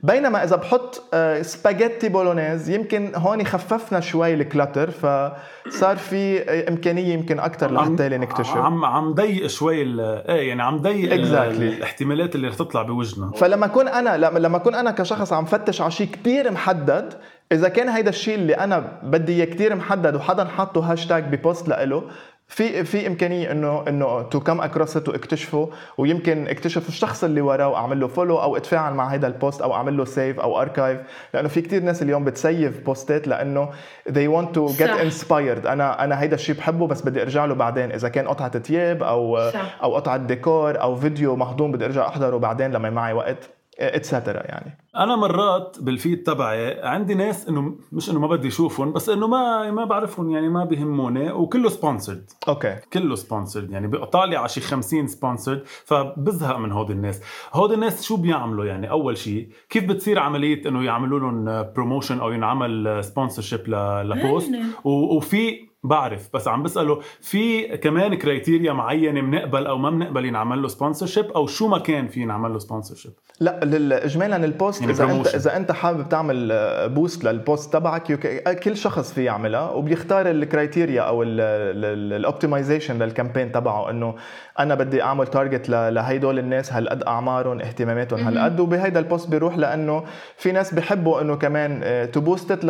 بينما إذا بحط سباجيتي آه، bolognese يمكن هون خففنا شوي ال clutter فصار في إمكانية يمكن أكثر لحتى نكتشف عم عم ضيق شوي إيه يعني عم ضيق exactly. الاحتمالات اللي رح تطلع بوجهنا فلما اكون أنا لما اكون أنا كشخص عم فتش على شيء كثير محدد إذا كان هيدا الشيء اللي أنا بدي إياه كثير محدد وحدا حاطه hashtag ب post لإله في في إمكانية إنه إنه to come across واكتشفه ويمكن اكتشف الشخص اللي وراه وأعمل له follow أو اتفاعل مع هذا ال post أو أعمل له save أو archive لأنه في كثير ناس اليوم بتسيف بوستات لأنه they want to get صح. inspired أنا أنا هيدا الشيء بحبه بس بدي أرجع له بعدين إذا كان قطعة ثياب أو صح. أو قطعة ديكور أو فيديو مهضوم بدي أرجع أحضره بعدين لما معي وقت et cetera يعني. أنا مرات بال feed تبعي عندي ناس إنه مش إنه ما بدي أشوفهم بس إنه ما ما بعرفهم يعني ما بيهموني وكله sponsored okay. كله sponsored يعني بقطع لي على شي 50 sponsored فبزهق من هود الناس. هود الناس شو بيعملوا؟ يعني أول شيء كيف بتصير عملية إنه يعملوا لهم promotion أو ينعمل sponsorship ل post وفي بعرف بس عم بسأله في كمان criteria معينة بنقبل أو ما بنقبل ينعمل له sponsorship أو شو ما كان في ينعمل له سبونسرشيب لا اجمالا البوست يعني إذا أنت إذا أنت حابب تعمل boost لل post تبعك كل شخص في يعملها وبيختار ال criteria أو ال optimization لل campaign تبعه إنه أنا بدي أعمل target لهيدول الناس هالقد أعمارهم اهتماماتهم هالقد وبهيدا ال post بيروح لأنه في ناس بحبوا إنه كمان ت boost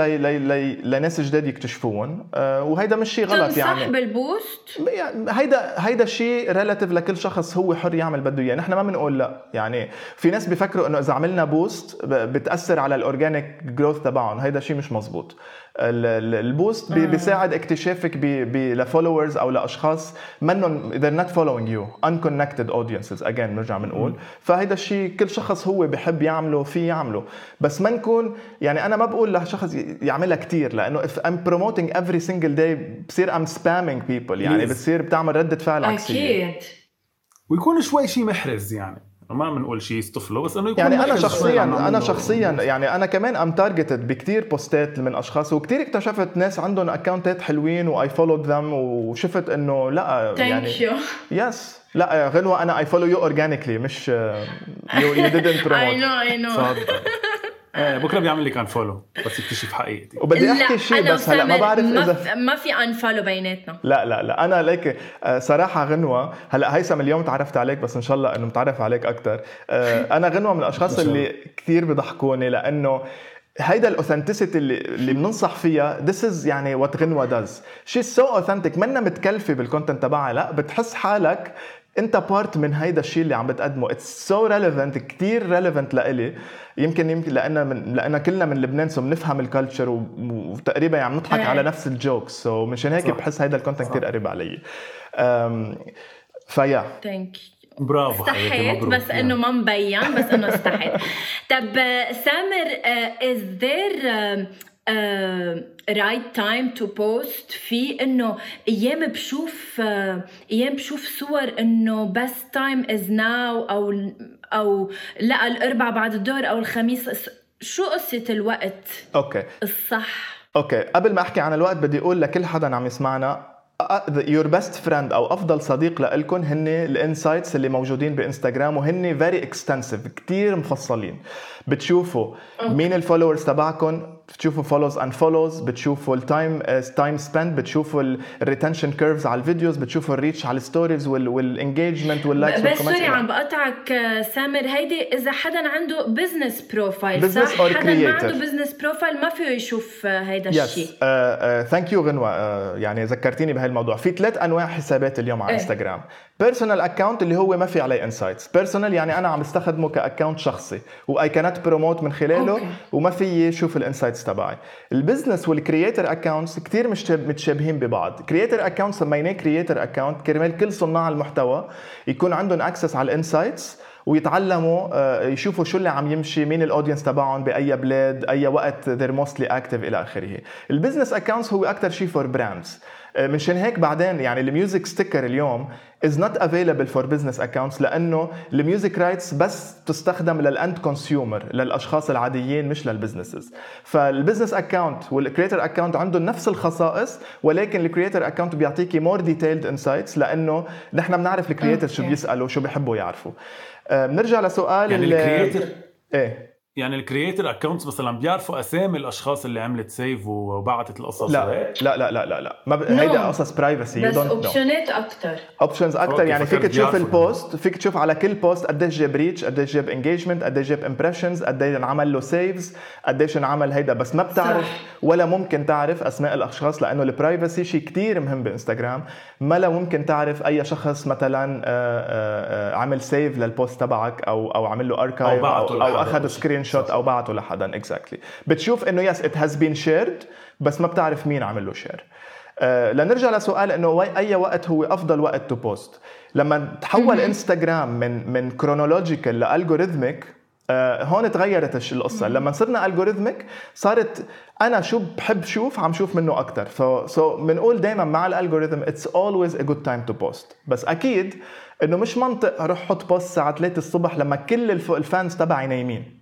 لناس جداد يكتشفوهم آه، وهيدا مش شيء غلط يعني. صح بال boost يعني هيدا هيدا شيء relative لكل شخص هو حر يعمل بده إياه. نحن ما بنقول لا. يعني في ناس بيفكروا إنه إذا عملنا boost بتأثر على ال organic growth تبعهم. هيدا شيء مش مزبوط. ال boost بي بيساعد اكتشافك ل followers أو لأشخاص منهم they're not following you. Unconnected audiences. Again بنرجع بنقول. فهيدا الشيء كل شخص هو بحب يعمله في يعمله. بس ما نكون يعني أنا ما بقول لشخص يعملها كثير لأنه if I'm promoting every single day بصير I'm spamming people. يعني. بتصير بتعمل ردة فعل عكسية. أكيد. ويكون شوي شيء محرز يعني. ما بنقول شيء يصطفله بس إنه يكون يعني أنا شخصيا أنا شخصيا يعني أنا كمان I'm targeted بكثير posts من أشخاص وكثير اكتشفت ناس عندهم accounts حلوين و I followed them وشفت إنه لأ يعني yes لأ غنوة أنا اي فولو يو اورجانيكلي مش يو يو ديدنت بروموت اي نو اي نو إيه بكرة بيعمل لي ك unfollow بس يكتشف حقيقتي وبدي أحكي شيء بس هلأ ما بعرف اذا ما في unfollow بيناتنا. لا لا لا. أنا ليك آه، صراحة غنوة. هلأ هيثم اليوم تعرفت عليك بس إن شاء الله إنه متعرف عليك أكثر آه، أنا غنوة من الأشخاص اللي كثير بضحكوني لأنه هيدا ال authenticity اللي اللي بننصح فيها this is يعني what غنوة does شي so authentic منا متكلفة بال content تبعها. لأ بتحس حالك انت part من هيدا الشيء اللي عم بتقدمه. It's so relevant كثير relevant لإلي. يمكن يمكن لأن من لأن كلنا من لبنان so بنفهم ال culture وتقريبا عم نضحك. على نفس ال jokes. So مشان هيك بحس هيدا ال content كثير قريب علي. ف yeah. Thank you برافو استحيت بس إنه ما مبين بس إنه استحيت. طب سامر is there right time to post في إنه أيام بشوف uh, أيام بشوف صور إنه best time is now أو أو لا الاربعاء بعد الظهر أو الخميس. شو قصة الوقت؟ Okay. الصح. Okay. قبل ما أحكي عن الوقت بدي أقول لكل حدا عم يسمعنا your best friend أو أفضل صديق لكم هن ال insights اللي موجودين بإنستغرام وهن very extensive كثير مفصلين. بتشوفوا. مين ال followers تبعكم بتشوفوا follows and follows بتشوفوا ال time time spent بتشوفوا ال retention curves على الفيديوز بتشوفوا ال reach على ال stories وال engagement وال likes بس sorry عم بقطعك آه، سامر. هيدي إذا حدا عنده business profile صح؟ حدا ما عنده business profile ما فيه يشوف آه، هيدا الشيء Thank you غنوة. uh, يعني ذكرتيني بهالموضوع في ثلاث أنواع حسابات اليوم على انستغرام personal account اللي هو ما في عليه insights personal يعني أنا عم استخدمه ك account شخصي. واي كانت بروموت من خلاله okay. وما في شوف ال insights تبعي. ال business وال creator accounts كثير متشابهين ببعض. creator account سميناه creator account كرمال كل صناع المحتوى يكون عندهم access على ال insights ويتعلموا آه، يشوفوا شو اللي عم يمشي مين ال audience تبعهم بأي بلاد أي وقت they're mostly active إلى آخره. ال business accounts هو أكثر شيء for brands مشان هيك بعدين يعني ال music sticker اليوم is not available for business accounts لأنه ال music rights بس تستخدم لل end consumer للأشخاص العاديين مش لل businesses فال business account وال creator account عندهم نفس الخصائص ولكن ال creator account بيعطيكي more detailed insights لأنه نحن بنعرف ال creators شو بيسالوا شو بيحبوا يعرفوا. بنرجع لسؤال يعني الكريتر إيه. يعني ال creator accounts مثلا بيعرفوا أسامي الأشخاص اللي عملت save وبعتت القصص لا لا لا لا لا لا. ما ب... هيدا قصص privacy بس options أكثر options أكثر يعني فيك تشوف ال post فيك تشوف على كل post قديش جاب reach قديش جاب engagement قديش جاب impressions قديش انعمل له saves قديش انعمل هيدا. بس ما بتعرف صح. ولا ممكن تعرف أسماء الأشخاص لأنه ال privacy شيء كثير مهم بإنستغرام. ما لا ممكن تعرف أي شخص مثلا آه، آه، آه، عمل save لل post تبعك أو أو عمل له archive أو, أو, أو أخذ screenshot أو بعته لحدا exactly exactly. بتشوف إنه yes it has been shared بس ما بتعرف مين عمل له share آه لنرجع لسؤال إنه أي وقت هو أفضل وقت to post لما تحول انستغرام من من chronological ل algorithmic آه هون تغيرت القصة. لما صرنا algorithmic صارت أنا شو بحب شوف عم شوف منه أكثر so so بنقول دائما مع ال algorithm it's always a good time to post بس أكيد إنه مش منطق أروح أحط post الساعة 3 الصبح لما كل ال fans تبعي نايمين.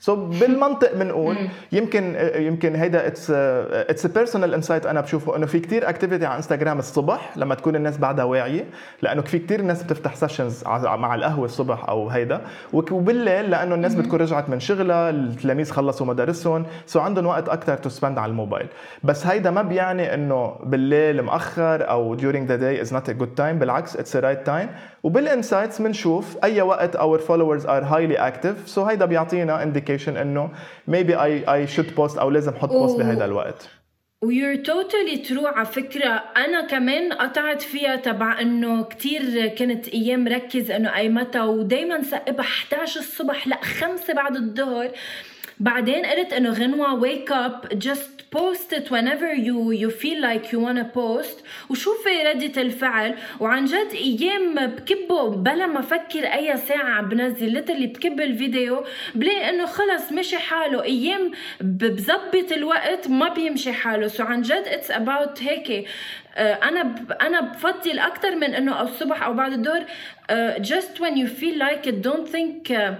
so so بالمنطق بنقول يمكن يمكن هيدا it's it's personal insight أنا بشوفه إنه في كتير activity على انستغرام الصبح لما تكون الناس بعدها واعية لأنه في كتير ناس بتفتح sessions مع القهوة الصبح أو هيدا وبالليل لأنه الناس بتكون رجعت من شغلها التلاميذ خلصوا مدارسهم so عندهم وقت أكثر to spend على الموبايل. بس هيدا ما بيعني إنه بالليل مأخر أو during the day is not a good time بالعكس it's a right time وبال insights بنشوف أي وقت our followers are highly active. so هيدا بيعطينا indication إنه maybe I I should post أو لازم أحط post بهذا الوقت. و you're totally true على فكرة. أنا كمان قطعت فيها تبع إنه كتير كنت أيام ركز إنه أي متى ودايما سقبها 11 الصبح لأ 5 بعد الظهر. بعدين قلت إنه غنوة wake up just post it whenever you you feel like you wanna post. وشوفي ردة الفعل. وعن جد أيام بكبه بلا ما أفكر أي ساعة بنزل literally بكب الفيديو. بلاقي إنه خلص مشي حاله. أيام بظبط الوقت ما بيمشي حاله. so عن جد it's about هيك. أنا أنا بفضل أكثر من إنه الصبح أو بعد الظهر just when you feel like it don't think uh,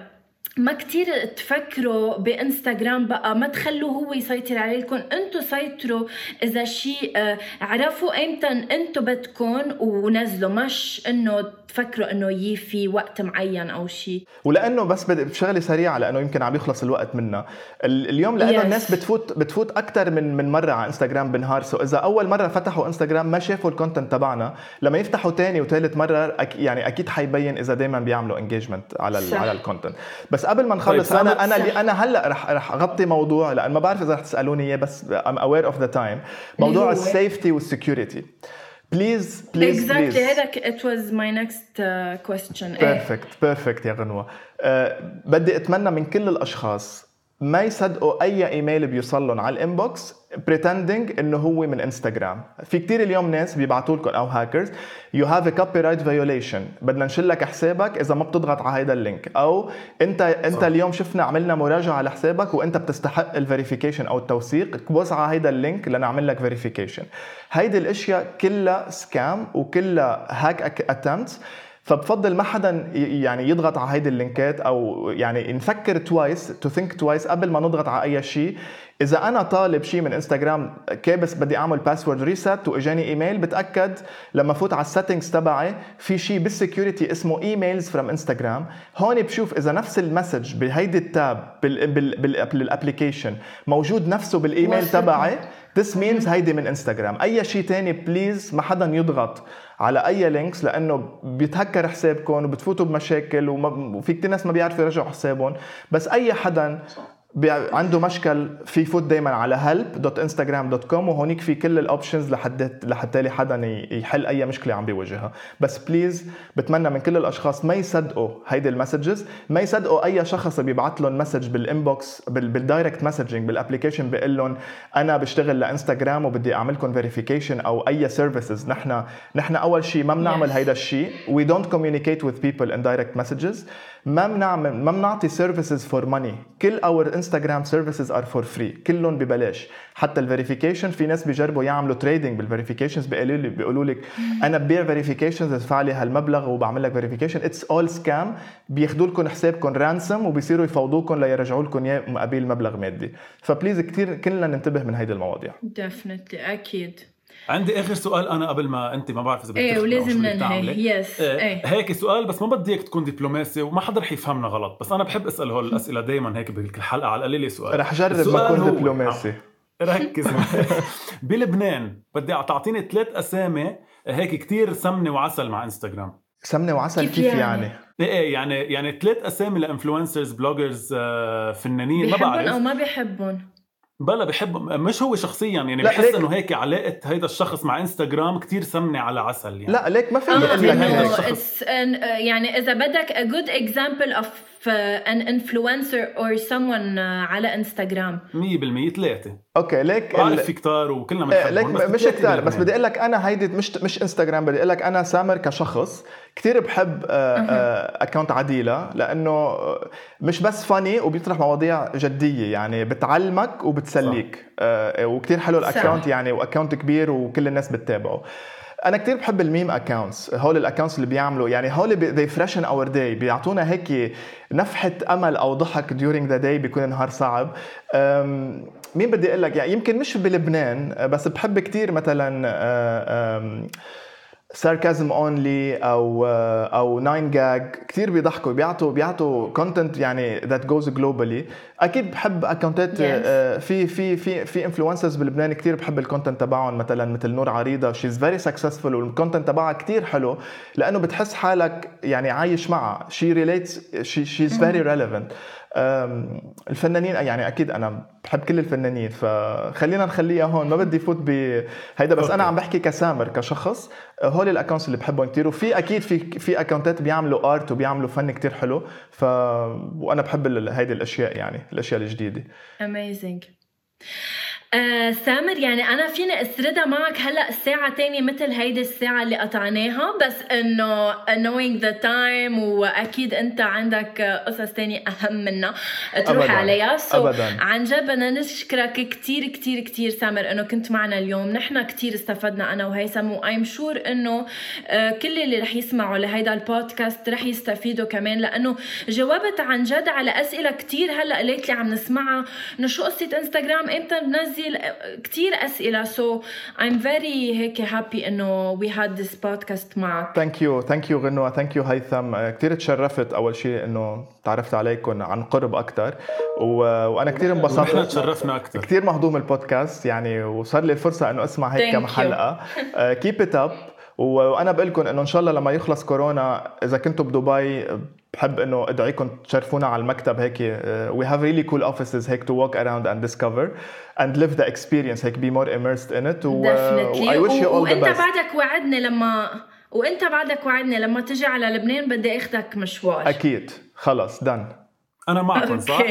ما كتير تفكروا بإنستغرام بقى ما تخلوه هو يسيطر عليكم. أنتم سيطروا إذا شيء آه، عرفوا إمتى أنتم بدكم ونزلوا مش إنه تفكروا إنه يي في وقت معين أو شيء ولأنه بس بشغلة سريعة لأنه يمكن عم يخلص الوقت منا اليوم لأنه yes. الناس بتفوت بتفوت أكثر من من مرة على إنستغرام بالنهار. so إذا أول مرة فتحوا إنستغرام ما شافوا ال content تبعنا. لما يفتحوا ثاني وثالث مرة يعني أكيد حيبين إذا دائما بيعملوا engagement على ال على ال content بس قبل ما نخلص طيب أنا أنا اللي أنا هلأ رح رح أغطي موضوع لأن ما بعرف إذا رح تسألوني إياه بس I'm aware of the time موضوع ال safety وال security please please exactly هذا it was my next uh, question. بيرفكت بيرفكت يا غنوة. uh, بدي أتمنى من كل الأشخاص ما يصدقوا أي إيميل بيوصل لهم على ال inbox pretending إنه هو من إنستغرام. في كتير اليوم ناس بيبعتوا لكم أو hackers you have a copyright violation بدنا نشلك حسابك إذا ما بتضغط على هذا ال link. أو أنت أنت اليوم شفنا عملنا مراجعة لحسابك وأنت بتستحق ال verification أو التوثيق. كبوس على هذا ال link لنعمل لك verification هيدي الأشياء كلها scam وكلها hack attempts فبفضل ما حدا يعني يضغط على هيدي ال linkات أو يعني نفكر twice to think twice قبل ما نضغط على أي شيء إذا أنا طالب شيء من انستغرام كابس بدي أعمل password reset وإجاني إيميل بتأكد لما فوت على ال settings تبعي في شيء بال security اسمه emails from Instagram هون بشوف إذا نفس ال message بهيدي ال tab بال application موجود نفسه بالإيميل تبعي This means هيدي من انستغرام أي شيء تاني please ما حدا يضغط. على أي links لأنه بيتهكر حسابكم وبتفوتوا بمشاكل وفي كثير ناس ما بيعرفوا يرجعوا حسابهم. بس أي حدا عنده مشكل في يفوت دائما على help.instagram.com وهونيك في كل ال options لحد لحتى حدا يحل أي مشكلة عم بيواجهها. بس please بتمنى من كل الأشخاص ما يصدقوا هيدي ال messages ما يصدقوا أي شخص بيبعث لهم message بال inbox بال direct messaging بال application بيقول لهم أنا بشتغل لإنستغرام وبدي اعملكم verification أو أي services نحن نحن أول شيء ما بنعمل هيدا الشيء we don't communicate with people in direct messages ما بنعمل ما بنعطي services for money كل our Instagram services are for free كلهم ببلاش. حتى ال verification في ناس بيجربوا يعملوا trading بال verifications بيقولوا لي بيقولوا لك أنا ببيع verifications ادفع لي هالمبلغ وبعمل لك verification it's all scam بياخذوا لكم حسابكم ransom وبيصيروا يفاوضوكم ليرجعوا لكم اياه مقابل مبلغ مادي. ف please كثير كلنا ننتبه من هيدي المواضيع. definitely أكيد. عندي آخر سؤال أنا قبل ما أنت ما بعرف إذا بدك إيه ولازم ننهي yes إيه. إيه. هيك سؤال بس ما بدي إياك تكون دبلوماسي وما حدا رح يفهمنا غلط بس أنا بحب أسأل هول الأسئلة دائما هيك بكل حلقة على القليله سؤال رح جرب ما أكون دبلوماسي ركز بلبنان بدي تعطيني ثلاث أسامي هيك كتير سمنة وعسل مع انستغرام سمنة وعسل كيف, كيف يعني؟ يعني؟ إيه يعني يعني ثلاث أسامي ل influencers bloggers فنانين ما بعرف أو ما بيحبهم بلا بحب مش هو شخصيا يعني بحس إنه هيك علاقة هيدا الشخص مع انستغرام كتير سمنة على عسل يعني. لا ليك ما في آه يعني إذا بدك a good example of an influencer or someone على انستغرام 100% ثلاثة. أوكي ليك بعرف في كتار وكلنا بنحبهم ليك مش كتار بس بدي أقول لك أنا هيدي مش مش انستغرام بدي أقول لك أنا سامر كشخص كثير بحب account عديلة لأنه مش بس funny وبيطرح مواضيع جدية يعني بتعلمك وبتسليك. وكثير حلو ال account يعني و account كبير وكل الناس بتتابعه. أنا كثير بحب ال meme accounts هول ال accounts اللي بيعملوا يعني هول they freshen our day بيعطونا هيك نفحة أمل أو ضحك during the day بيكون نهار صعب. مين بدي أقول لك؟ يعني يمكن مش بلبنان بس بحب كثير مثلا Sarcasm Only أو أو 9GAG كثير بيضحكوا بيعطوا بيعطوا content يعني that goes globally أكيد بحب accountات yes. آه، في في في في influencers بلبنان كثير بحب ال content تبعهم مثلا مثل نور عريضة. she's very successful وال content تبعها كثير حلو لأنه بتحس حالك يعني عايش معها. she relates she is very relevant الفنانين يعني أكيد أنا بحب كل الفنانين فخلينا نخليها هون. ما بدي فوت بهيدا بس أنا عم بحكي كسامر كشخص. هول ال accounts اللي بحبهم كثير وفي أكيد في في أكونتات بيعملوا art وبيعملوا فن كثير حلو ف وأنا بحب هيدي الأشياء يعني الأشياء الجديدة. amazing آه سامر يعني أنا فيني أسردها معك هلأ الساعة تانية مثل هيدي الساعة اللي قطعناها بس إنه knowing the time وأكيد أنت عندك قصص تانية أهم منها تروح أبداً. عليها so so أبداً. عن جد بدنا نشكرك كتير كتير كتير سامر إنه كنت معنا اليوم نحن كتير استفدنا أنا وهيثم و I'm sure إنه آه كل اللي رح يسمعوا لهيدا البودكاست رح يستفيدوا كمان لأنه جاوبت عن جد على أسئلة كتير هلأ ليتلي عم نسمعها إنه شو قصة انستغرام إمتى بنزل ننزل كثير أسئلة. so I'm very هيك happy إنه we had this podcast معك. thank you thank you غنوة. thank you هيثم. كثير تشرفت أول شيء إنه تعرفت عليكم عن قرب أكثر و... وأنا كثير انبسطت. نحن تشرفنا أكثر كثير مهضوم البودكاست. يعني وصار لي الفرصة إنه أسمع هيك كم حلقه keep it up وأنا بقول لكم إنه إن شاء الله لما يخلص كورونا إذا كنتوا بدبي بحب إنه أدعيكم تشرفونا على المكتب هيك we have really cool offices هيك to walk around and discover and live the experience هيك be more immersed in it. و I wish you all the best وإنت بعدك وعدني لما وإنت بعدك وعدني لما تجي على لبنان بدي اخذك مشوار. أكيد. خلص done أنا معكم صح؟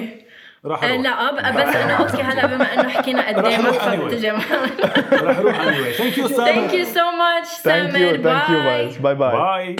راح أروح. لا بس أنا okay هلا بما إنه حكينا قد إيه ما فبتجي راح أروح anyway. ثانك يو سامر ثانك يو سو ماتش سامر باي باي باي